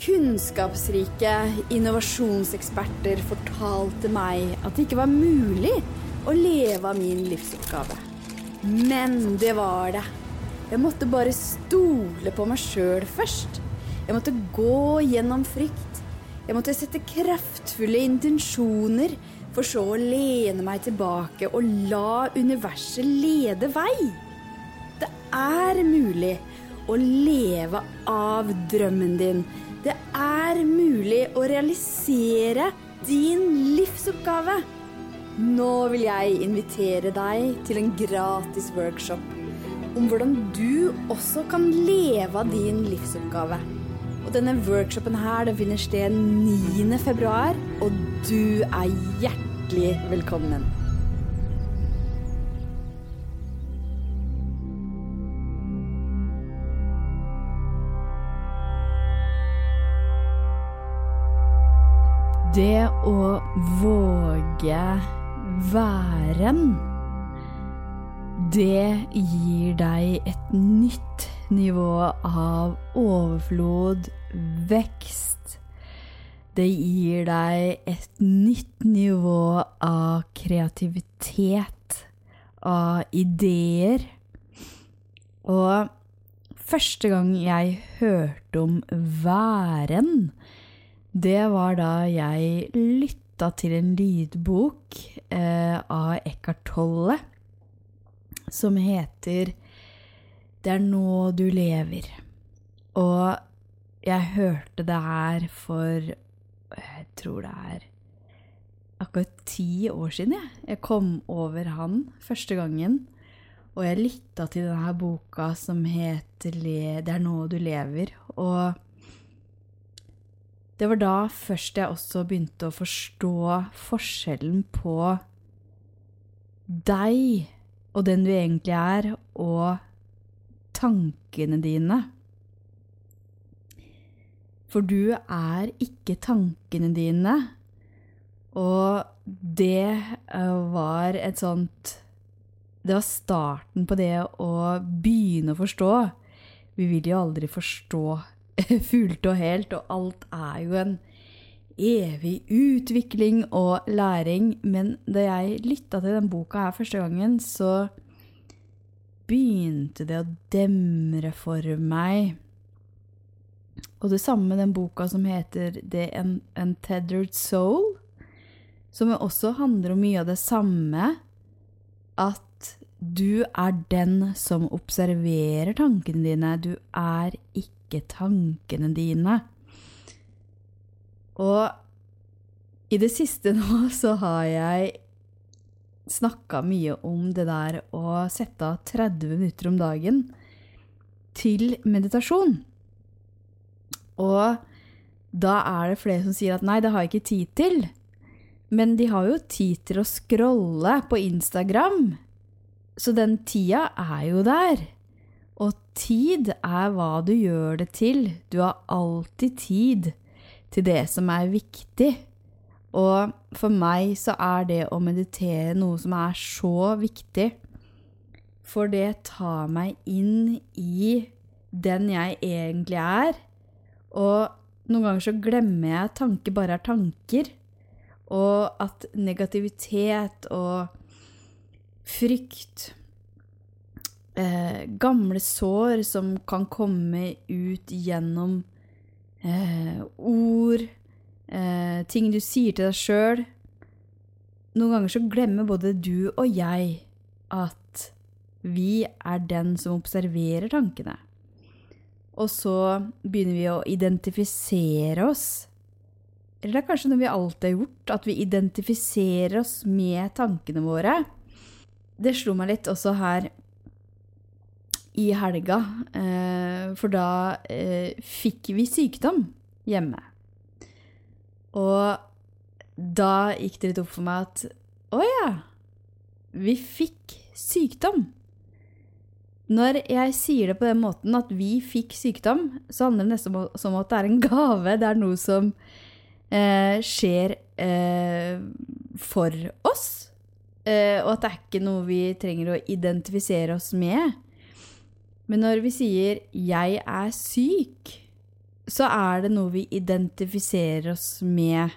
Kunnskapsrike innovasjonseksperter fortalte meg at det ikke var mulig å leve av min livsoppgave. Men det var det. Jeg måtte bare stole på meg sjøl først. Jeg måtte gå gjennom frykt. Jeg måtte sette kraftfulle intensjoner, for så å lene meg tilbake og la universet lede vei. Det er mulig å leve av drømmen din. Det er mulig å realisere din livsoppgave. Nå vil jeg invitere deg til en gratis workshop om hvordan du også kan leve av din livsoppgave. Og denne workshopen her den finner sted 9. februar, og du er hjertelig velkommen. Det å våge væren, det gir deg et nytt nivå av overflod, vekst. Det gir deg et nytt nivå av kreativitet, av ideer. Og første gang jeg hørte om væren, det var da jeg lytta til en lydbok eh, av Eckhart Tolle som heter Det er nå du lever. Og jeg hørte det her for Jeg tror det er akkurat ti år siden jeg. jeg kom over han første gangen. Og jeg lytta til denne boka som heter Det er nå du lever. Og det var da først jeg også begynte å forstå forskjellen på deg og den du egentlig er, og tankene dine. For du er ikke tankene dine. Og det eh, var et sånt Det var starten på det å begynne å forstå. Vi vil jo aldri forstå fullt og helt, og alt er jo en evig utvikling og læring. Men da jeg lytta til den boka her første gangen, så begynte det å demre for meg. Og det samme med den boka som heter The Untethered Soul, som også handler om mye av det samme. At du er den som observerer tankene dine. Du er ikke tankene dine. Og i det siste nå så har jeg snakka mye om det der å sette av 30 minutter om dagen til meditasjon. Og da er det flere som sier at nei, det har jeg ikke tid til. Men de har jo tid til å scrolle på Instagram. Så den tida er jo der. Tid er hva du gjør det til. Du har alltid tid til det som er viktig. Og for meg så er det å meditere noe som er så viktig. For det tar meg inn i den jeg egentlig er. Og noen ganger så glemmer jeg at tanker bare er tanker. Og at negativitet og frykt eh, Gamle sår som kan komme ut gjennom eh, ord, eh, ting du sier til deg sjøl. Noen ganger så glemmer både du og jeg at vi er den som observerer tankene. Og så begynner vi å identifisere oss. Eller det er kanskje noe vi alltid har gjort, at vi identifiserer oss med tankene våre. Det slo meg litt også her i helga, eh, for da eh, fikk vi sykdom hjemme. Og da gikk det litt opp for meg at å ja, vi fikk sykdom. Når jeg sier det på den måten at vi fikk sykdom, så handler det nesten som at det er en gave. Det er noe som eh, skjer eh, for oss. Eh, og at det er ikke noe vi trenger å identifisere oss med. Men når vi sier 'jeg er syk', så er det noe vi identifiserer oss med.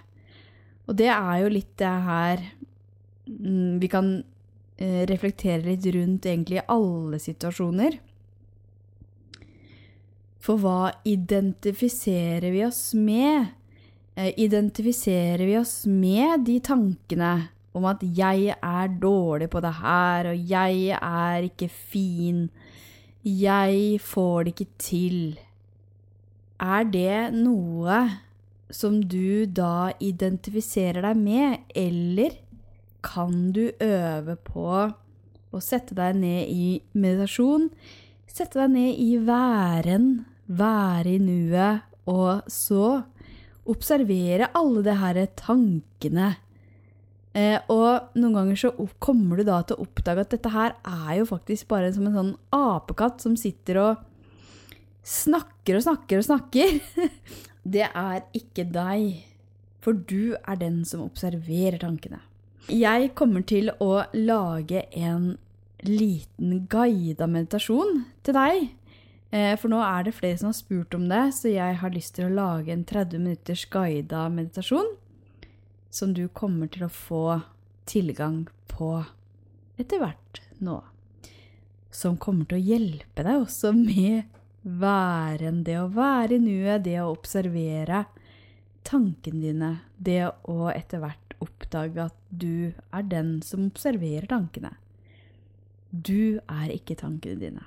Og det er jo litt det her mm, Vi kan eh, reflektere litt rundt egentlig i alle situasjoner. For hva identifiserer vi oss med? Eh, identifiserer vi oss med de tankene om at 'jeg er dårlig på det her', og 'jeg er ikke fin', 'jeg får det ikke til'? Er det noe som du da identifiserer deg med, eller kan du øve på å sette deg ned i meditasjon, sette deg ned i væren, være i nuet, og så observere alle de her tankene. Eh, og noen ganger så kommer du da til å oppdage at dette her er jo faktisk bare som en sånn apekatt som sitter og snakker og snakker og snakker. Det er ikke deg, for du er den som observerer tankene. Jeg kommer til å lage en liten guida meditasjon til deg. Eh, for nå er det flere som har spurt om det, så jeg har lyst til å lage en 30 minutters guida meditasjon som du kommer til å få tilgang på etter hvert nå. Som kommer til å hjelpe deg også med væren, det å være i nuet, det å observere tankene dine, det å etter hvert oppdage at du er den som observerer tankene. Du er ikke tankene dine.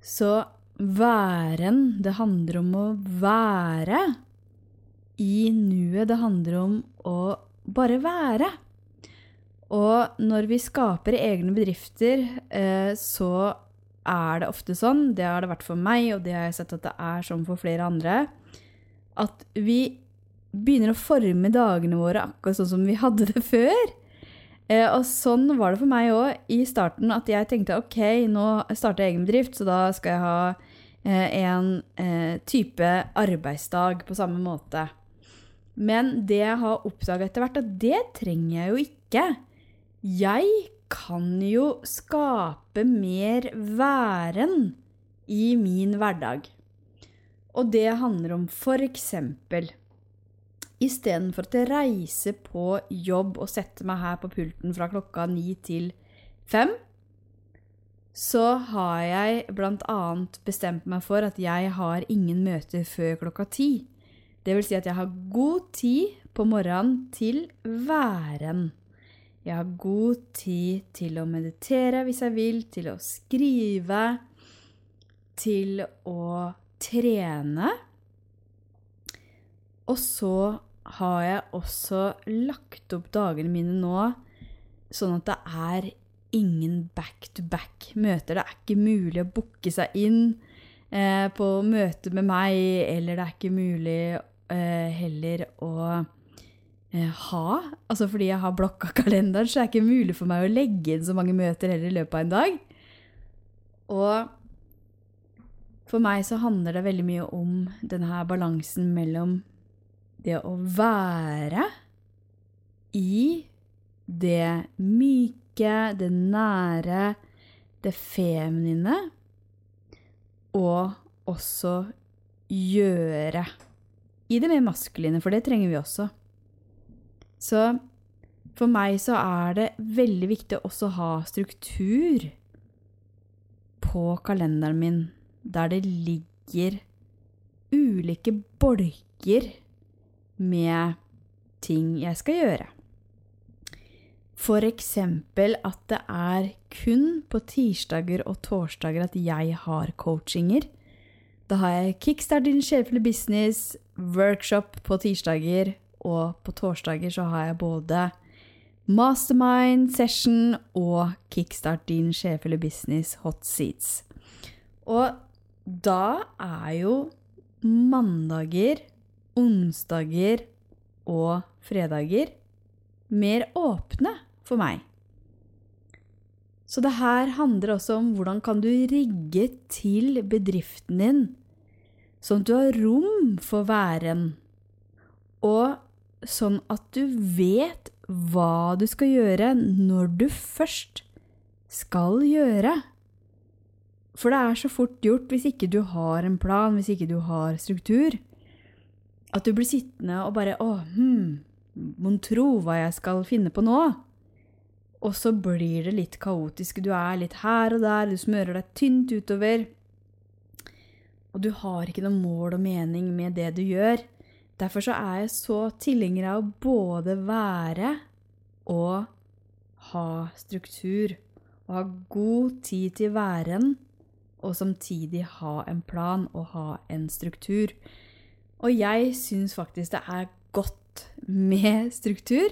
Så væren, det handler om å være i nuet. Det handler om å bare være. Og når vi skaper egne bedrifter, eh, så er det ofte sånn, det har det vært for meg, og det har jeg sett at det er sånn for flere andre, at vi begynner å forme dagene våre akkurat sånn som vi hadde det før. Eh, og sånn var det for meg òg i starten, at jeg tenkte ok, nå starter jeg egen bedrift, så da skal jeg ha eh, en type arbeidsdag på samme måte. Men det jeg har oppdaga etter hvert, at det trenger jeg jo ikke. Jeg kan jo skape mer væren i min hverdag. Og det handler om eksempel Istedenfor at jeg reiser på jobb og setter meg her på pulten fra klokka ni til fem, så har jeg bl.a. bestemt meg for at jeg har ingen møter før klokka ti. Det vil si at jeg har god tid på morgenen til væren. Jeg har god tid til å meditere hvis jeg vil, til å skrive, til å trene. Og så har jeg også lagt opp dagene mine nå sånn at det er ingen back-to-back-møter. Det er ikke mulig å booke seg inn eh, på møte med meg, eller det er ikke mulig heller å eh, ha Altså fordi jeg har blokka kalenderen, så er det ikke mulig for meg å legge inn så mange møter heller i løpet av en dag. Og for meg så handler det veldig mye om denne balansen mellom det å være i det myke, det nære, det feminine, og også gjøre i det mer maskuline, for det trenger vi også. Så for meg så er det veldig viktig også å ha struktur på kalenderen min, der det ligger ulike bolker med ting jeg skal gjøre. Eksempel at det er kun på tirsdager og torsdager at jeg har coachinger. Da har jeg Kickstart din sjeflige business, workshop på tirsdager, og på torsdager så har jeg både Mastermind session og Kickstart din sjeflige business hot seats. Og da er jo mandager onsdager og fredager mer åpne for meg. Så det her handler også om hvordan kan du rigge til bedriften din, sånn at du har rom for væren, og sånn at du vet hva du skal gjøre når du først skal gjøre. For det er så fort gjort hvis ikke du har en plan, hvis ikke du har struktur, at du blir sittende og bare Å, hm, mon tro hva jeg skal finne på nå? Og så blir det litt kaotisk. Du er litt her og der, du smører deg tynt utover. Og du har ikke noe mål og mening med det du gjør. Derfor så er jeg så tilhenger av å både være og ha struktur. Og ha god tid til væren, og samtidig ha en plan og ha en struktur. Og jeg syns faktisk det er godt med struktur.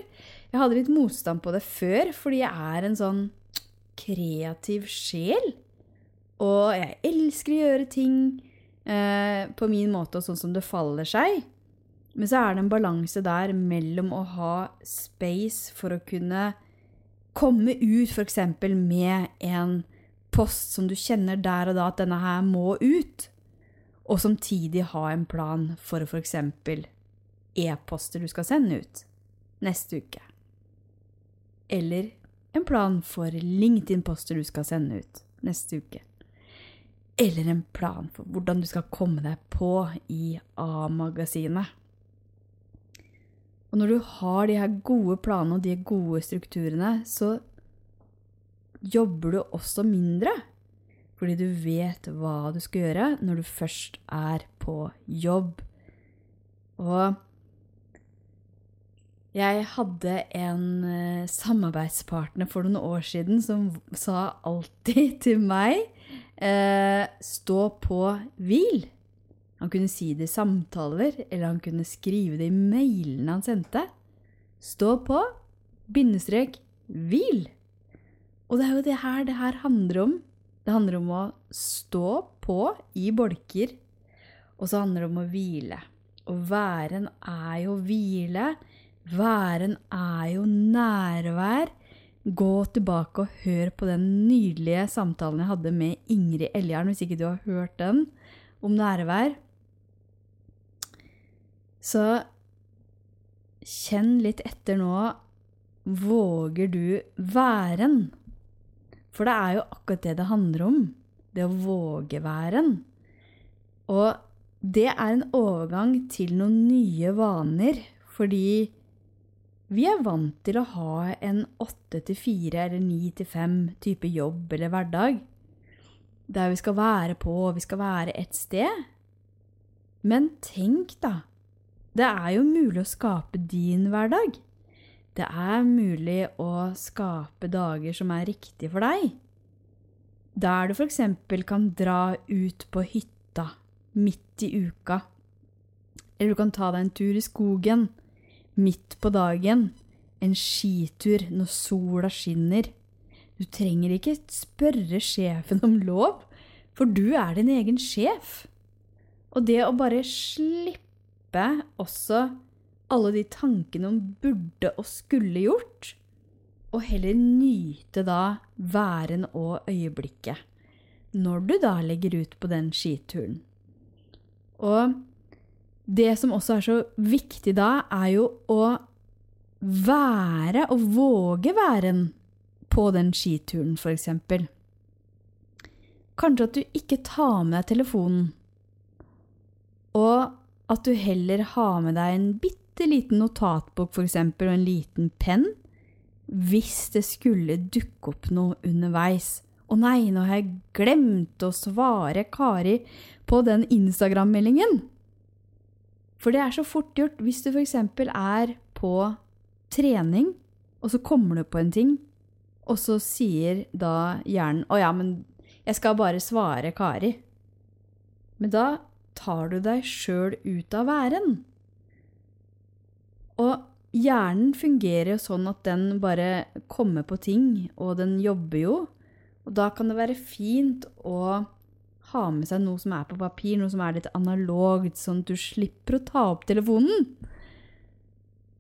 Jeg hadde litt motstand på det før, fordi jeg er en sånn kreativ sjel. Og jeg elsker å gjøre ting eh, på min måte og sånn som det faller seg. Men så er det en balanse der mellom å ha space for å kunne komme ut f.eks. med en post som du kjenner der og da at denne her må ut, og samtidig ha en plan for f.eks. e-poster du skal sende ut neste uke. Eller en plan for LinkedIn-poster du skal sende ut neste uke. Eller en plan for hvordan du skal komme deg på i A-magasinet. Og når du har de her gode planene og de gode strukturene, så jobber du også mindre. Fordi du vet hva du skal gjøre når du først er på jobb. Og jeg hadde en eh, samarbeidspartner for noen år siden som sa alltid til meg eh, stå på hvil. Han kunne si det i samtaler, eller han kunne skrive det i mailene han sendte. Stå på, bindestrek, hvil. Og det er jo det her det her handler om. Det handler om å stå på i bolker, og så handler det om å hvile. Og væren er jo hvile Væren er jo nærvær. Gå tilbake og hør på den nydelige samtalen jeg hadde med Ingrid Eljarn, hvis ikke du har hørt den, om nærvær. Så kjenn litt etter nå. Våger du væren? For det er jo akkurat det det handler om. Det å våge væren. Og det er en overgang til noen nye vaner, fordi vi er vant til å ha en åtte til fire eller ni til fem type jobb eller hverdag, der vi skal være på, og vi skal være et sted. Men tenk, da. Det er jo mulig å skape din hverdag. Det er mulig å skape dager som er riktige for deg. Der du f.eks. kan dra ut på hytta midt i uka. Eller du kan ta deg en tur i skogen midt på dagen, en skitur når sola skinner. Du trenger ikke spørre sjefen om lov, for du er din egen sjef. Og det å bare slippe også alle de tankene om burde og skulle gjort, og heller nyte da væren og øyeblikket når du da legger ut på den skituren. Og det som også er så viktig da, er jo å være og våge væren på den skituren, f.eks. Kanskje at du ikke tar med deg telefonen, og at du heller har med deg en bitte liten notatbok f.eks. og en liten penn, hvis det skulle dukke opp noe underveis. Å nei, nå har jeg glemt å svare Kari på den Instagram-meldingen. For det er så fort gjort hvis du f.eks. er på trening, og så kommer du på en ting, og så sier da hjernen 'Å ja, men jeg skal bare svare Kari'. Men da tar du deg sjøl ut av væren. Og hjernen fungerer jo sånn at den bare kommer på ting, og den jobber jo. Og da kan det være fint å ha med seg noe som er på papir, noe som er litt analogt, sånn at du slipper å ta opp telefonen.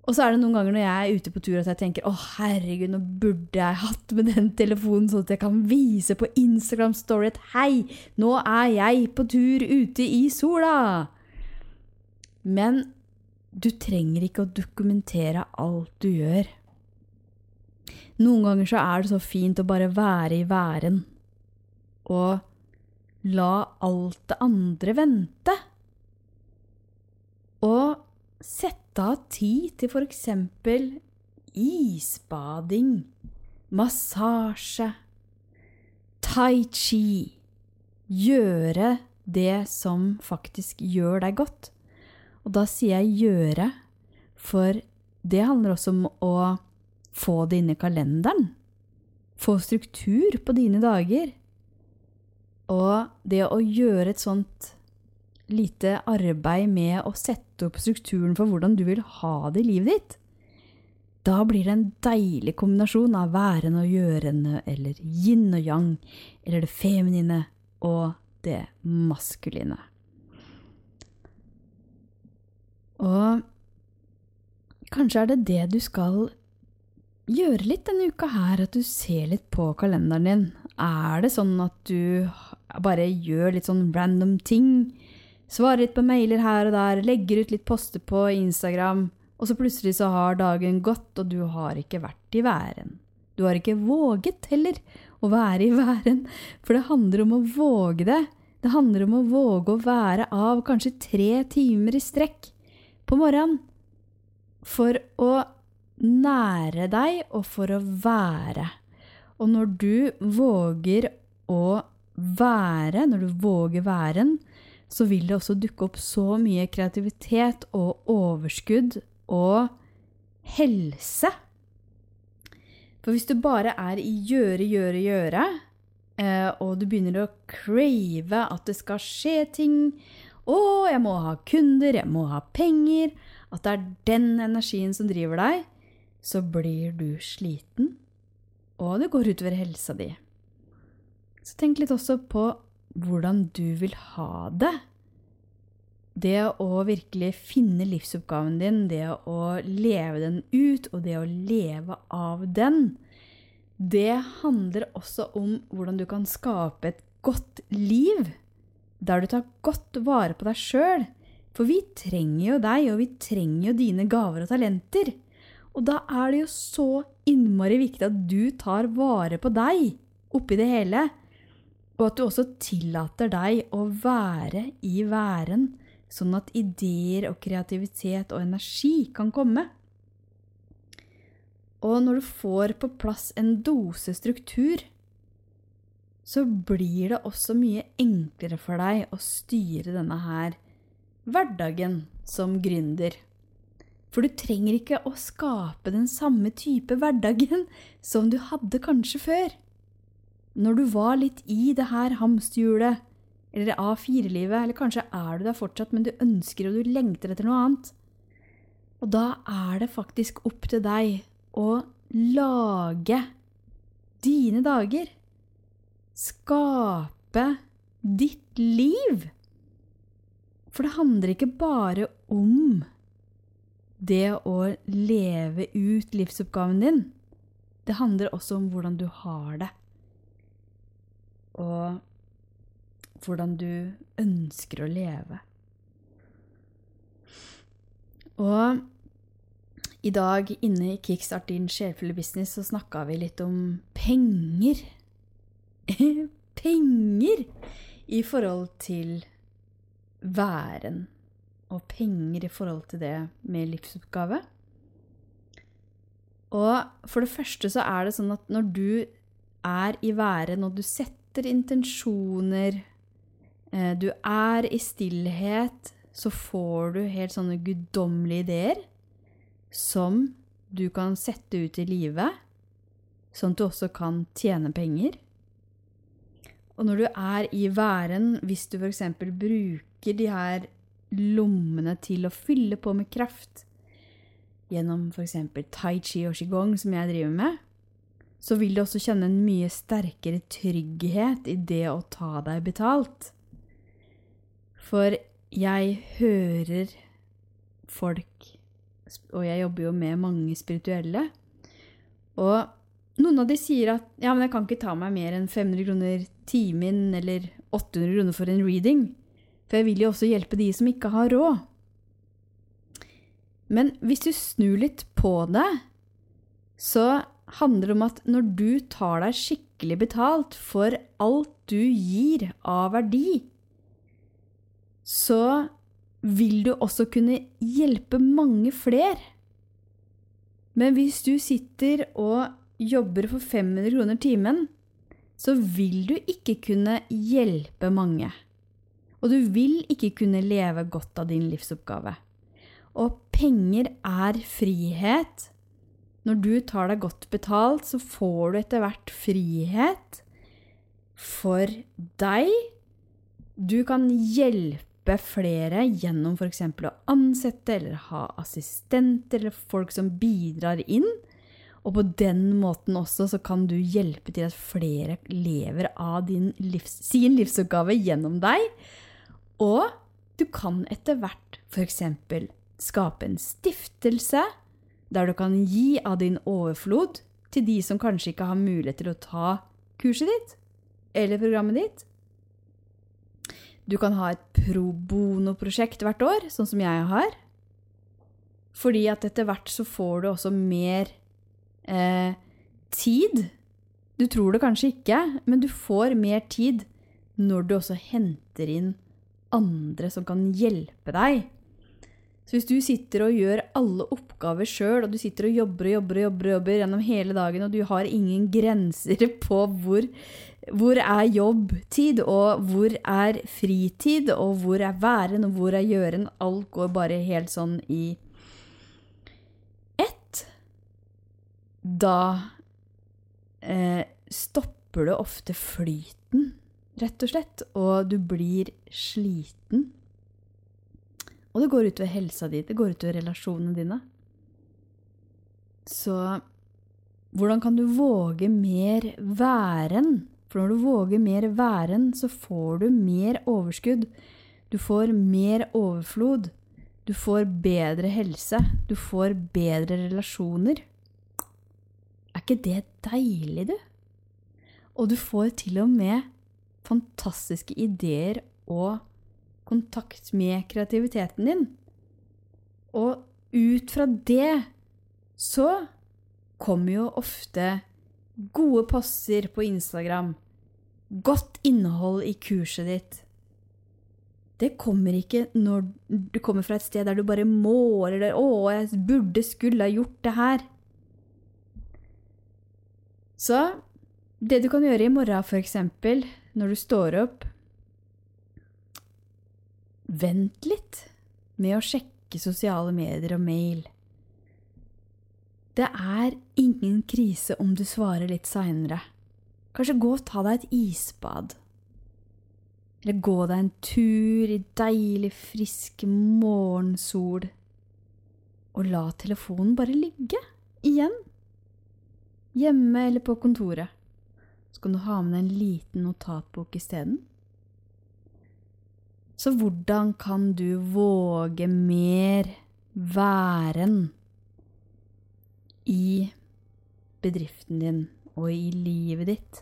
Og så er det noen ganger når jeg er ute på tur at jeg tenker å herregud, nå burde jeg hatt med den telefonen sånn at jeg kan vise på Instagram Story at hei, nå er jeg på tur ute i sola. Men du trenger ikke å dokumentere alt du gjør. Noen ganger så er det så fint å bare være i væren. Og la alt det andre vente. Og sette av tid til for eksempel isbading, massasje, tai chi. Gjøre det som faktisk gjør deg godt. Og da sier jeg gjøre, for det handler også om å få det inn i kalenderen. Få struktur på dine dager. Og det å gjøre et sånt lite arbeid med å sette opp strukturen for hvordan du vil ha det i livet ditt, da blir det en deilig kombinasjon av værende og gjørende, eller yin og yang, eller det feminine og det maskuline. Og kanskje er det det du skal gjøre litt denne uka her, at du ser litt på kalenderen din. Er det sånn at du bare gjør litt sånn random ting? Svarer litt på mailer her og der, legger ut litt poster på Instagram, og så plutselig så har dagen gått, og du har ikke vært i væren. Du har ikke våget heller å være i væren, for det handler om å våge det. Det handler om å våge å være av kanskje tre timer i strekk på morgenen for å nære deg og for å være. Og når du våger å være, når du våger væren, så vil det også dukke opp så mye kreativitet og overskudd og helse. For hvis du bare er i gjøre, gjøre, gjøre, eh, og du begynner å crave at det skal skje ting Å, jeg må ha kunder, jeg må ha penger At det er den energien som driver deg, så blir du sliten, og det går utover helsa di. Så tenk litt også på hvordan du vil ha det. Det å virkelig finne livsoppgaven din, det å leve den ut, og det å leve av den, det handler også om hvordan du kan skape et godt liv. Der du tar godt vare på deg sjøl. For vi trenger jo deg, og vi trenger jo dine gaver og talenter. Og da er det jo så innmari viktig at du tar vare på deg oppi det hele. Og at du også tillater deg å være i væren, sånn at ideer og kreativitet og energi kan komme. Og når du får på plass en dose struktur, så blir det også mye enklere for deg å styre denne her hverdagen som gründer. For du trenger ikke å skape den samme type hverdagen som du hadde kanskje før. Når du var litt i det her hamsterhjulet, eller A4-livet, eller kanskje er du der fortsatt, men du ønsker og du lengter etter noe annet. Og da er det faktisk opp til deg å lage dine dager. Skape ditt liv. For det handler ikke bare om det å leve ut livsoppgaven din. Det handler også om hvordan du har det. Og hvordan du ønsker å leve. Og i dag inne i Kickstart din sjelfulle business så snakka vi litt om penger. penger i forhold til væren og penger i forhold til det med livsoppgave. Og for det første så er det sånn at når du er i været, når du setter intensjoner, eh, du er i stillhet, så får du helt sånne guddommelige ideer som du kan sette ut i livet, sånn at du også kan tjene penger. Og når du er i væren, hvis du f.eks. bruker de her lommene til å fylle på med kraft gjennom f.eks. tai chi og qigong, som jeg driver med, så vil du også kjenne en mye sterkere trygghet i det å ta deg betalt. For jeg hører folk, og jeg jobber jo med mange spirituelle, og noen av de sier at ja, men jeg kan ikke ta meg mer enn 500 kroner timen eller 800 kroner for en reading. For jeg vil jo også hjelpe de som ikke har råd. Men hvis du snur litt på det, så handler det om at når du tar deg skikkelig betalt for alt du gir av verdi, så vil du også kunne hjelpe mange flere. Men hvis du sitter og jobber for 500 kroner timen, så vil du ikke kunne hjelpe mange. Og du vil ikke kunne leve godt av din livsoppgave. Og penger er frihet. Når du tar deg godt betalt, så får du etter hvert frihet for deg. Du kan hjelpe flere gjennom f.eks. å ansette eller ha assistenter eller folk som bidrar inn. Og på den måten også så kan du hjelpe til at flere lever av livs, sin livsoppgave gjennom deg. Og du kan etter hvert f.eks. skape en stiftelse der du kan gi av din overflod til de som kanskje ikke har mulighet til å ta kurset ditt eller programmet ditt. Du kan ha et pro bono-prosjekt hvert år, sånn som jeg har. Fordi at etter hvert så får du også mer eh, tid. Du tror det kanskje ikke, men du får mer tid når du også henter inn andre som kan hjelpe deg. Så hvis du sitter og gjør alle oppgaver sjøl, og du sitter og jobber og jobber og jobber, jobber gjennom hele dagen, og du har ingen grenser på hvor, hvor er jobbtid, og hvor er fritid, og hvor er væren, og hvor er gjøren Alt går bare helt sånn i ett. Da eh, stopper du ofte flyten, rett og slett, og du blir sliten. Og det går utover helsa di, det går utover relasjonene dine. Så hvordan kan du våge mer væren? For når du våger mer væren, så får du mer overskudd. Du får mer overflod. Du får bedre helse. Du får bedre relasjoner. Er ikke det deilig, du? Og du får til og med fantastiske ideer og kontakt med kreativiteten din. Og ut fra det så kommer jo ofte gode poster på Instagram, godt innhold i kurset ditt. Det kommer ikke når du kommer fra et sted der du bare må, eller 'Å, jeg burde, skulle ha gjort det her'. Så det du kan gjøre i morgen, f.eks., når du står opp Vent litt med å sjekke sosiale medier og mail. Det er ingen krise om du svarer litt seinere. Kanskje gå og ta deg et isbad. Eller gå deg en tur i deilig, frisk morgensol. Og la telefonen bare ligge. Igjen. Hjemme eller på kontoret. Så kan du ha med deg en liten notatbok isteden. Så hvordan kan du våge mer væren i bedriften din og i livet ditt?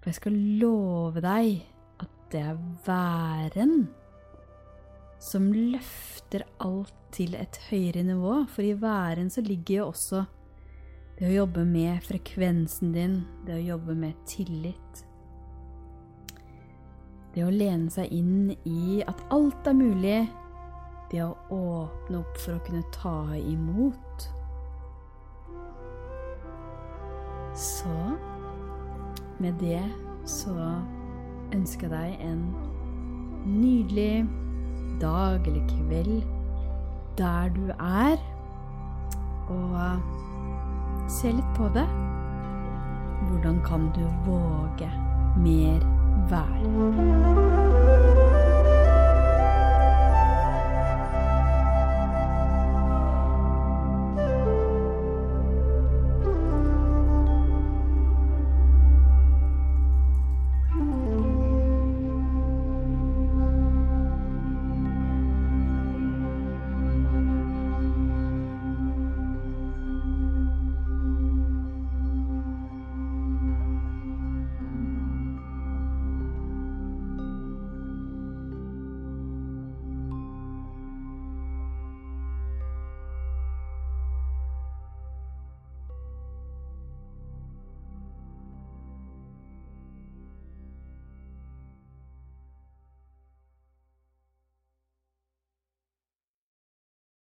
For jeg skal love deg at det er væren som løfter alt til et høyere nivå. For i væren så ligger jo også det å jobbe med frekvensen din, det å jobbe med tillit. Det å lene seg inn i at alt er mulig. Det å åpne opp for å kunne ta imot. Så med det så ønsker jeg deg en nydelig dag eller kveld der du er. Og se litt på det. Hvordan kan du våge mer vær.